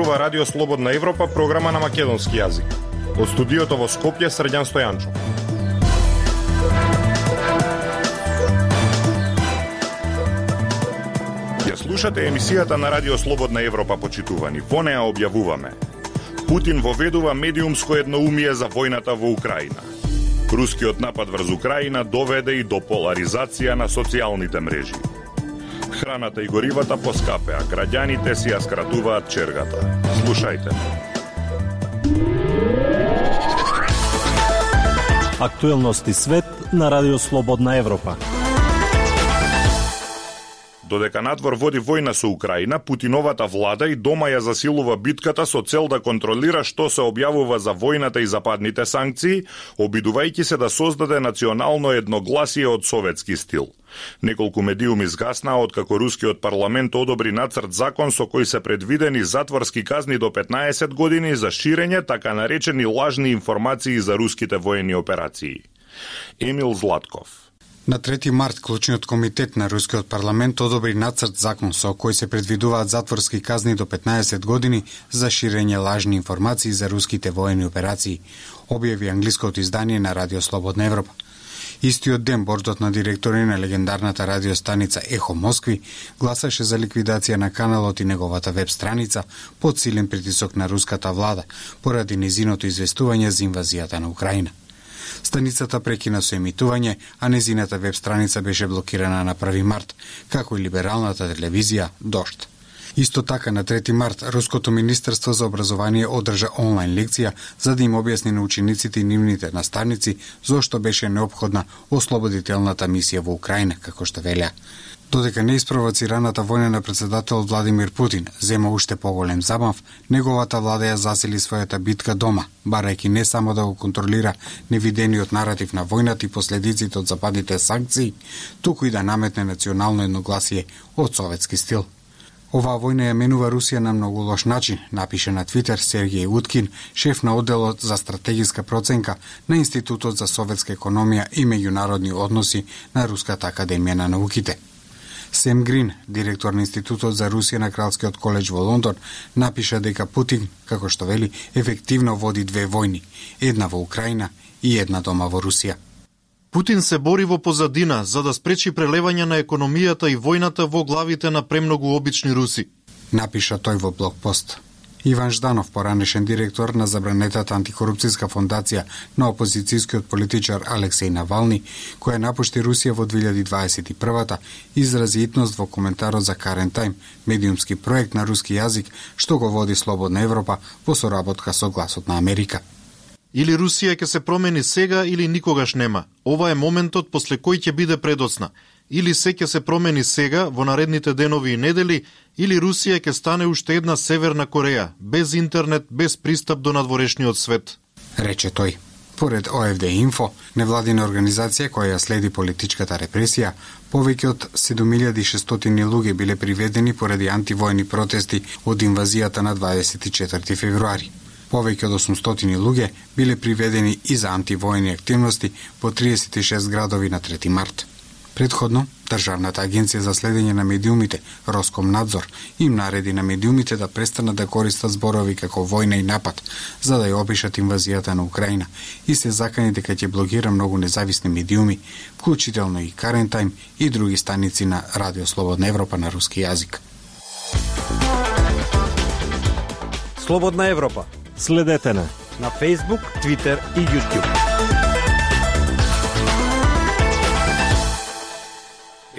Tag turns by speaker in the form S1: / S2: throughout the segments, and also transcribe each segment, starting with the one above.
S1: зборува Радио Слободна Европа, програма на македонски јазик. Од студиото во Скопје Срđан Стојанчо. Ја слушате емисијата на Радио Слободна Европа, почитувани. Во неа објавуваме Путин воведува медиумско едноумие за војната во Украина. Рускиот напад врз Украина доведе и до поларизација на социјалните мрежи храната и горивата поскапеа, граѓаните си ја скратуваат чергата. Слушајте.
S2: Актуелности свет на Радио Слободна Европа.
S1: Додека надвор води војна со Украина, Путиновата влада и дома ја засилува битката со цел да контролира што се објавува за војната и западните санкции, обидувајќи се да создаде национално едногласие од советски стил. Неколку медиуми згаснаа откако рускиот парламент одобри нацрт закон со кој се предвидени затворски казни до 15 години за ширење така наречени лажни информации за руските воени операции. Емил Златков
S3: На 3 март клучниот комитет на рускиот парламент одобри нацрт закон со кој се предвидуваат затворски казни до 15 години за ширење лажни информации за руските воени операции, објави англиското издание на Радио Слободна Европа. Истиот ден бордот на директори на легендарната радиостаница Ехо Москви гласаше за ликвидација на каналот и неговата веб страница под силен притисок на руската влада поради низиното известување за инвазијата на Украина. Станицата прекина со емитување, а незината веб страница беше блокирана на 1 март, како и либералната телевизија Дошт. Исто така на 3 март Руското министерство за образование одржа онлайн лекција за да им објасни на учениците и нивните наставници зошто беше необходна ослободителната мисија во Украина, како што велеа. Додека неиспровоцираната војна на председател Владимир Путин зема уште поголем забав, неговата влада ја засили својата битка дома, барајќи не само да го контролира невидениот наратив на војната и последиците од западните санкции, туку и да наметне национално едногласие од советски стил. Оваа војна ја менува Русија на многу лош начин, напише на Твитер Сергеј Уткин, шеф на одделот за стратегиска проценка на Институтот за советска економија и меѓународни односи на Руската академија на науките. Сем Грин, директор на Институтот за Русија на Кралскиот колеж во Лондон, напиша дека Путин, како што вели, ефективно води две војни, една во Украина и една дома во Русија.
S4: Путин се бори во позадина за да спречи прелевање на економијата и војната во главите на премногу обични руси.
S3: Напиша тој во блогпост. Иван Жданов, поранешен директор на забранетата антикорупцијска фондација на опозицијскиот политичар Алексеј Навални, која напушти Русија во 2021-та, изрази итност во коментарот за Карен Тайм, медиумски проект на руски јазик што го води Слободна Европа во соработка со Гласот на Америка.
S4: Или Русија ќе се промени сега или никогаш нема. Ова е моментот после кој ќе биде предоцна или се ќе се промени сега во наредните денови и недели, или Русија ќе стане уште една Северна Кореја, без интернет, без пристап до надворешниот свет.
S3: Рече тој. Поред ОФД Инфо, невладина организација која следи политичката репресија, повеќе од 7600 луѓе биле приведени поради антивојни протести од инвазијата на 24 февруари. Повеќе од 800 луѓе биле приведени и за антивојни активности во 36 градови на 3 март. Предходно, Државната агенција за следење на медиумите, Роском надзор, им нареди на медиумите да престанат да користат зборови како војна и напад, за да ја опишат инвазијата на Украина и се закани дека ќе блокира многу независни медиуми, вклучително и Карентайм и други станици на Радио Слободна Европа на руски јазик.
S2: Слободна Европа. Следете на на Facebook, Twitter и YouTube.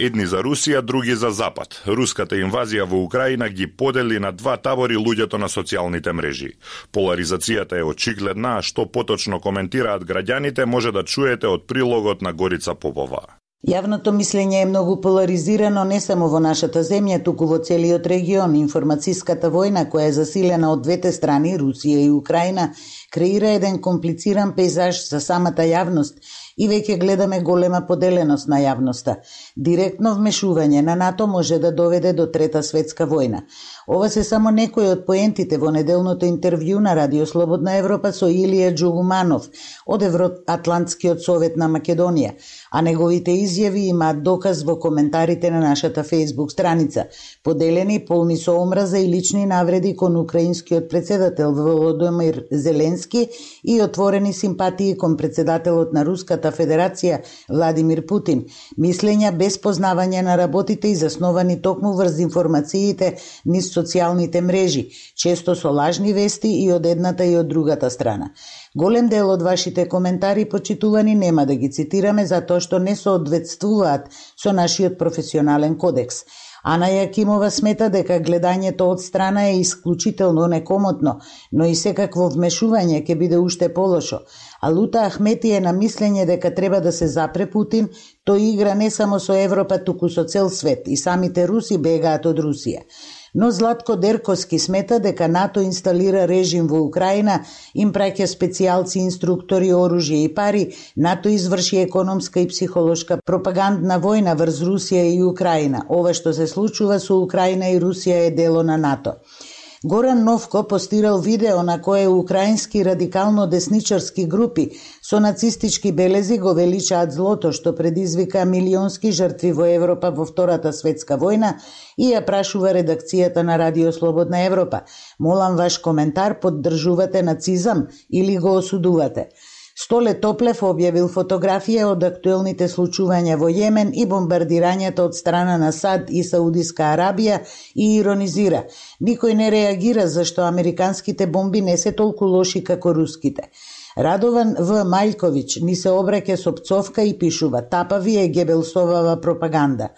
S1: Едни за Русија, други за Запад. Руската инвазија во Украина ги подели на два табори луѓето на социјалните мрежи. Поларизацијата е очигледна, а што поточно коментираат граѓаните може да чуете од прилогот на Горица Попова.
S5: Јавното мислење е многу поларизирано не само во нашата земја, туку во целиот регион. Информацијската војна која е засилена од двете страни, Русија и Украина, креира еден комплициран пейзаж за самата јавност и веќе гледаме голема поделеност на јавноста. Директно вмешување на НАТО може да доведе до трета светска војна. Ова се само некои од поентите во неделното интервју на Радио Слободна Европа со Илија Джугуманов од Евроатлантскиот совет на Македонија, а неговите изјави имаат доказ во коментарите на нашата Facebook страница, поделени полни со омраза и лични навреди кон украинскиот председател Володомир Зеленски и отворени симпатии кон председателот на Руската Федерација Владимир Путин, мислења без познавање на работите и засновани токму врз информациите низ социјалните мрежи, често со лажни вести и од едната и од другата страна. Голем дел од вашите коментари почитувани нема да ги цитираме затоа што не соодветствуваат со нашиот професионален кодекс. Ана Јакимова смета дека гледањето од страна е исклучително некомотно, но и секакво вмешување ќе биде уште полошо. А Лута Ахмети е на мислење дека треба да се запре Путин, тој игра не само со Европа, туку со цел свет и самите руси бегаат од Русија. Но Златко Дерковски смета дека НАТО инсталира режим во Украина, им праќа специјалци, инструктори, оружје и пари, НАТО изврши економска и психолошка пропагандна војна врз Русија и Украина. Ова што се случува со Украина и Русија е дело на НАТО. Горан Новко постирал видео на кое украински радикално десничарски групи со нацистички белези го величаат злото што предизвика милионски жртви во Европа во Втората светска војна и ја прашува редакцијата на Радио Слободна Европа. Молам ваш коментар, поддржувате нацизам или го осудувате? Столе Топлев објавил фотографија од актуелните случувања во Јемен и бомбардирањето од страна на САД и Саудиска Арабија и иронизира. Никој не реагира зашто американските бомби не се толку лоши како руските. Радован В. Мајковиќ ни се обраќа со пцовка и пишува «Тапави е Гебелсовава пропаганда».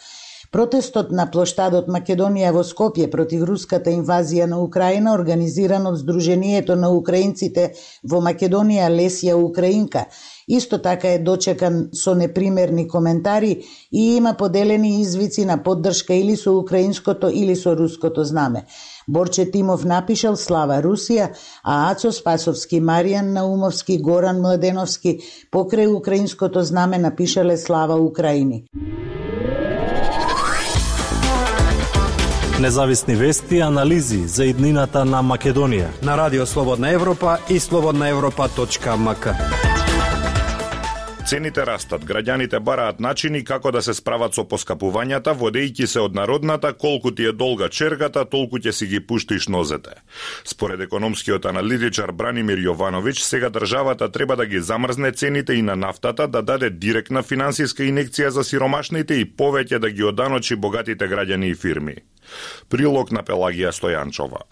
S5: Протестот на плоштадот Македонија во Скопје против руската инвазија на Украина, организиран од Сдруженијето на украинците во Македонија Лесија Украинка, исто така е дочекан со непримерни коментари и има поделени извици на поддршка или со украинското или со руското знаме. Борче Тимов напишал Слава Русија, а Ацо Спасовски, Маријан Наумовски, Горан Младеновски покрај украинското знаме напишале Слава Украини.
S2: Независни вести и анализи за иднината на Македонија на Радио Слободна Европа и слободнаевропа.мк.
S1: Цените растат, граѓаните бараат начини како да се справат со поскапувањата, водејќи се од народната колку ти е долга чергата, толку ќе си ги пуштиш нозете. Според економскиот аналитичар Бранимир Јовановиќ, сега државата треба да ги замрзне цените и на нафтата, да даде директна финансиска инекција за сиромашните и повеќе да ги оданочи богатите граѓани и фирми. Прилог на Пелагија Стојанчова.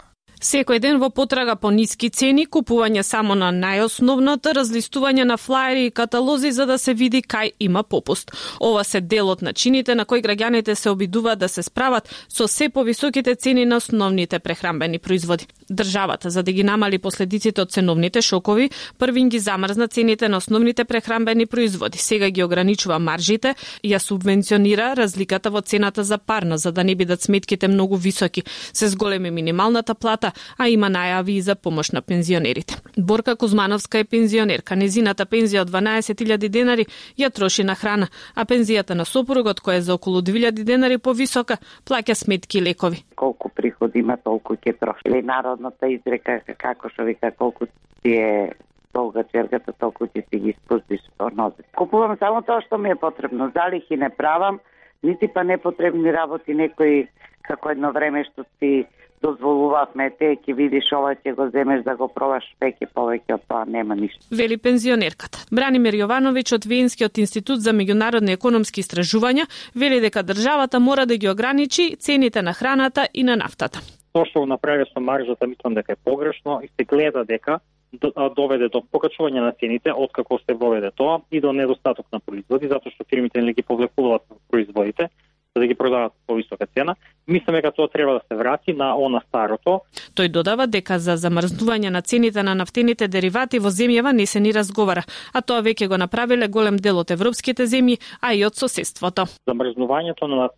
S6: Секој ден во потрага по ниски цени, купување само на најосновната, разлистување на флаери и каталози за да се види кај има попуст. Ова се дел од начините на кои граѓаните се обидуваат да се справат со се повисоките цени на основните прехрамбени производи. Државата, за да ги намали последиците од ценовните шокови, првин ги замрзна цените на основните прехрамбени производи. Сега ги ограничува маржите, ја субвенционира разликата во цената за парно, за да не бидат сметките многу високи. Се зголеми минималната плата, а има најави и за помош на пензионерите. Борка Кузмановска е пензионерка. Незината пензија од 12.000 денари ја троши на храна, а пензијата на сопругот, која е за околу 2.000 денари повисока, плаќа сметки и лекови.
S7: Колку приход има, толку ќе троши. Или народната изрека, како што вика, колку ти е долга чергата, толку ќе си ги спустиш од. Купувам само тоа што ми е потребно. Залихи не правам, нити па непотребни работи некои како едно време што си дозволувавме те, ќе видиш ова, ќе го земеш да го пробаш веќе повеќе од тоа нема ништо.
S6: Вели пензионерката. Бранимир Јовановиќ од Венскиот институт за меѓународни економски истражувања вели дека државата мора да ги ограничи цените на храната и на нафтата.
S8: Тоа што го направи со маржата мислам дека е погрешно и се гледа дека доведе до покачување на цените откако се воведе тоа и до недостаток на производи затоа што фирмите не ги повлекуваат производите за да ги продават по висока цена. Мислиме дека тоа треба да се врати на она старото.
S6: Тој додава дека за замрзнување на цените на нафтените деривати во земјава не се ни разговара, а тоа веќе го направиле голем дел од европските земји, а и од соседството.
S8: Замрзнувањето на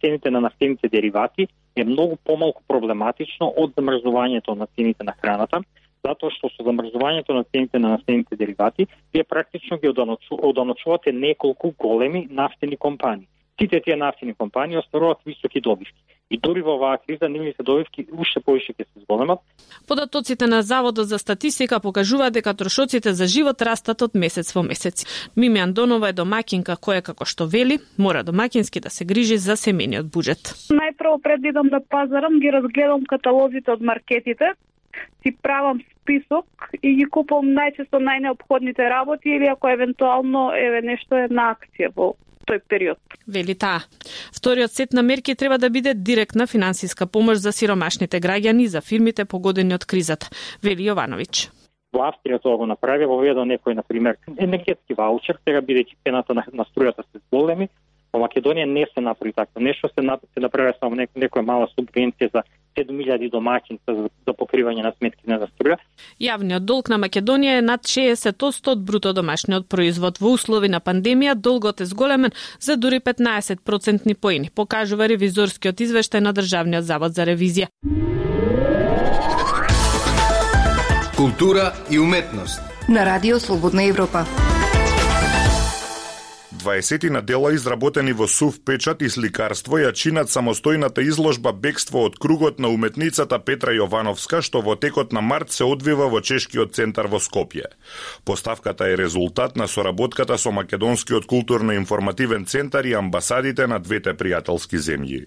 S8: цените на нафтените деривати е многу помалку проблематично од замрзнувањето на цените на храната, затоа што со замрзнувањето на цените на нафтените деривати, вие практично ги оданочувате неколку големи нафтени компании сите тие нафтини компании остваруваат високи добивки. И дори во оваа криза нивните добивки уште повише ќе се зголемат.
S6: Податоците на Заводот за статистика покажуваат дека трошоците за живот растат од месец во месец. Мими Андонова е домакинка која како што вели, мора домакински да се грижи за семениот буџет.
S9: Најпрво пред идам да пазарам, ги разгледам каталозите од маркетите, си правам список и ги купувам најчесто најнеобходните работи или ако евентуално еве нешто е на акција во тој период.
S6: Вели таа. Вториот сет на мерки треба да биде директна финансиска помош за сиромашните граѓани и за фирмите погодени од кризата, вели Јовановиќ.
S8: Во Австрија тоа го направи, во воведо некој, например, енергетски ваучер, сега бидејќи цената на, на струјата се зголеми, Во Македонија не се направи така нешто, се, се направи само нек, некоја мала субвенција за 7000 домаќинства за, за покривање на сметките за струја.
S6: Јавниот долг на Македонија е над 60% од бруто домашниот производ. Во услови на пандемија долгот е зголемен за дури 15 процентни поени, покажува ревизорскиот извештај на Државниот завод за ревизија.
S10: Култура и уметност
S11: на Радио Слободна Европа.
S1: 20 на дела изработени во сув печат и сликарство ја чинат самостојната изложба Бегство од кругот на уметницата Петра Јовановска, што во текот на март се одвива во Чешкиот центар во Скопје. Поставката е резултат на соработката со Македонскиот културно-информативен центар и амбасадите на двете пријателски земји.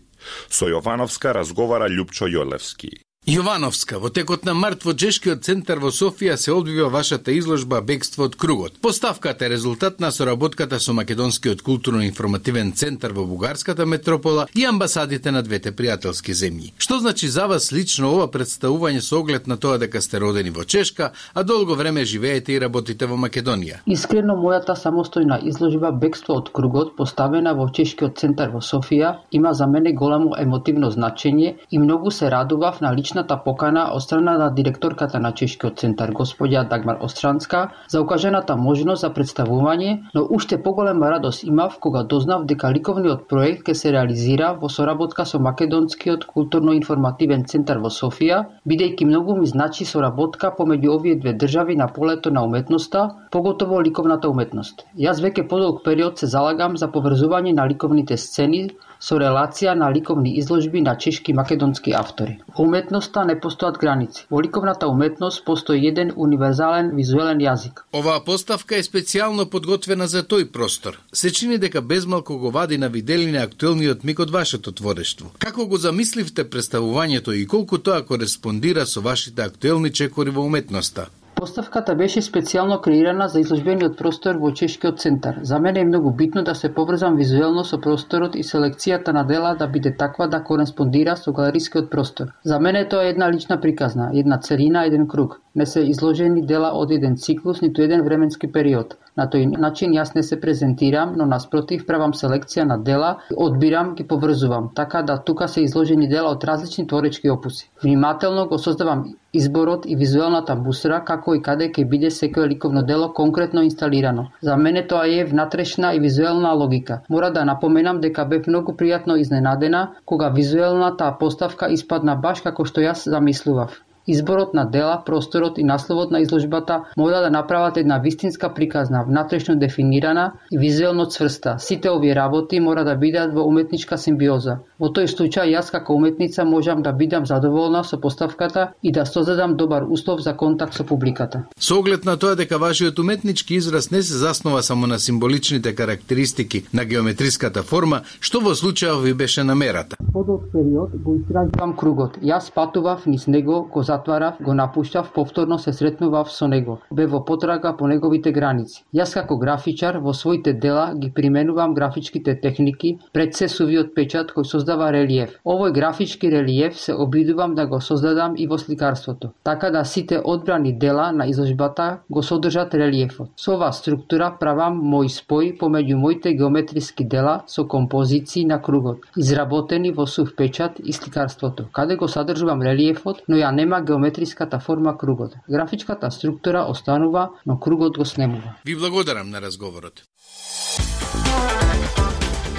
S1: Со Јовановска разговара Лјупчо Јолевски.
S10: Јовановска, во текот на март во Джешкиот центар во Софија се одвива вашата изложба Бегство од кругот. Поставката е резултат на соработката со Македонскиот културно-информативен центар во бугарската метропола и амбасадите на двете пријателски земји. Што значи за вас лично ова представување со оглед на тоа дека сте родени во Чешка, а долго време живеете и работите во Македонија?
S12: Искрено мојата самостојна изложба Бегство од кругот поставена во Чешкиот центар во Софија има за мене големо емотивно значење и многу се радував на лично личната покана од страна на директорката на Чешкиот центар господја Дагмар Остранска за укажената можност за представување, но уште поголема радост имав кога дознав дека ликовниот проект ќе се реализира во соработка со Македонскиот културно-информативен центар во Софија, бидејќи многу ми значи соработка помеѓу овие две држави на полето на уметноста, поготово ликовната уметност. Јас веќе подолг период се залагам за поврзување на ликовните сцени со релација на ликовни изложби на чешки македонски автори. Уметност уметноста не постојат граници. Во ликовната уметност постои еден универзален визуелен јазик.
S10: Оваа поставка е специјално подготвена за тој простор. Се чини дека безмалку го вади на виделина актуелниот миг од вашето творештво. Како го замисливте представувањето и колку тоа кореспондира со вашите актуелни чекори во уметноста?
S12: Поставката беше специјално креирана за изложбениот простор во Чешкиот центар. За мене е многу битно да се поврзам визуелно со просторот и селекцијата на дела да биде таква да кореспондира со галерискиот простор. За мене тоа е една лична приказна, една целина, еден круг. Не се изложени дела од еден циклус, ниту еден временски период. На тој начин јас не се презентирам, но наспротив правам селекција на дела, одбирам, ги поврзувам, така да тука се изложени дела од различни творечки опуси. Внимателно го создавам изборот и визуелната бусра, како и каде ќе биде секое ликовно дело конкретно инсталирано. За мене тоа е внатрешна и визуелна логика. Мора да напоменам дека бев многу пријатно изненадена кога визуелната поставка испадна баш како што јас замислував. Изборот на дела, просторот и насловот на изложбата мора да направат една вистинска приказна, внатрешно дефинирана и визуелно цврста. Сите овие работи мора да бидат во уметничка симбиоза. Во тој случај јас како уметница можам да бидам задоволна со поставката и да создадам добар услов за контакт со публиката.
S10: Со оглед на тоа дека вашиот уметнички израз не се заснова само на символичните карактеристики на геометриската форма, што во случајот ви беше намерата?
S12: Подолг период го истражувам кругот. Јас патував низ него, го затварав, го напуштав, повторно се сретнував со него. Бе во потрага по неговите граници. Јас како графичар во своите дела ги применувам графичките техники пред се сувиот печат кој создава релиеф. Овој графички релиеф се обидувам да го создадам и во сликарството, така да сите одбрани дела на изложбата го содржат релиефот. Со оваа структура правам мој спој помеѓу моите геометриски дела со композиции на кругот, изработени во сув печат и сликарството, каде го содржувам релиефот, но ја нема геометриската форма кругот. Графичката структура останува, но кругот го снемува.
S10: Ви благодарам на разговорот.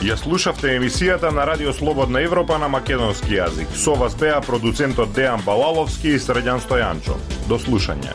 S1: Ја слушавте емисијата на Радио Слободна Европа на македонски јазик. Со вас беа продуцентот Дејан Балаловски и Средјан Стојанчо. До слушање.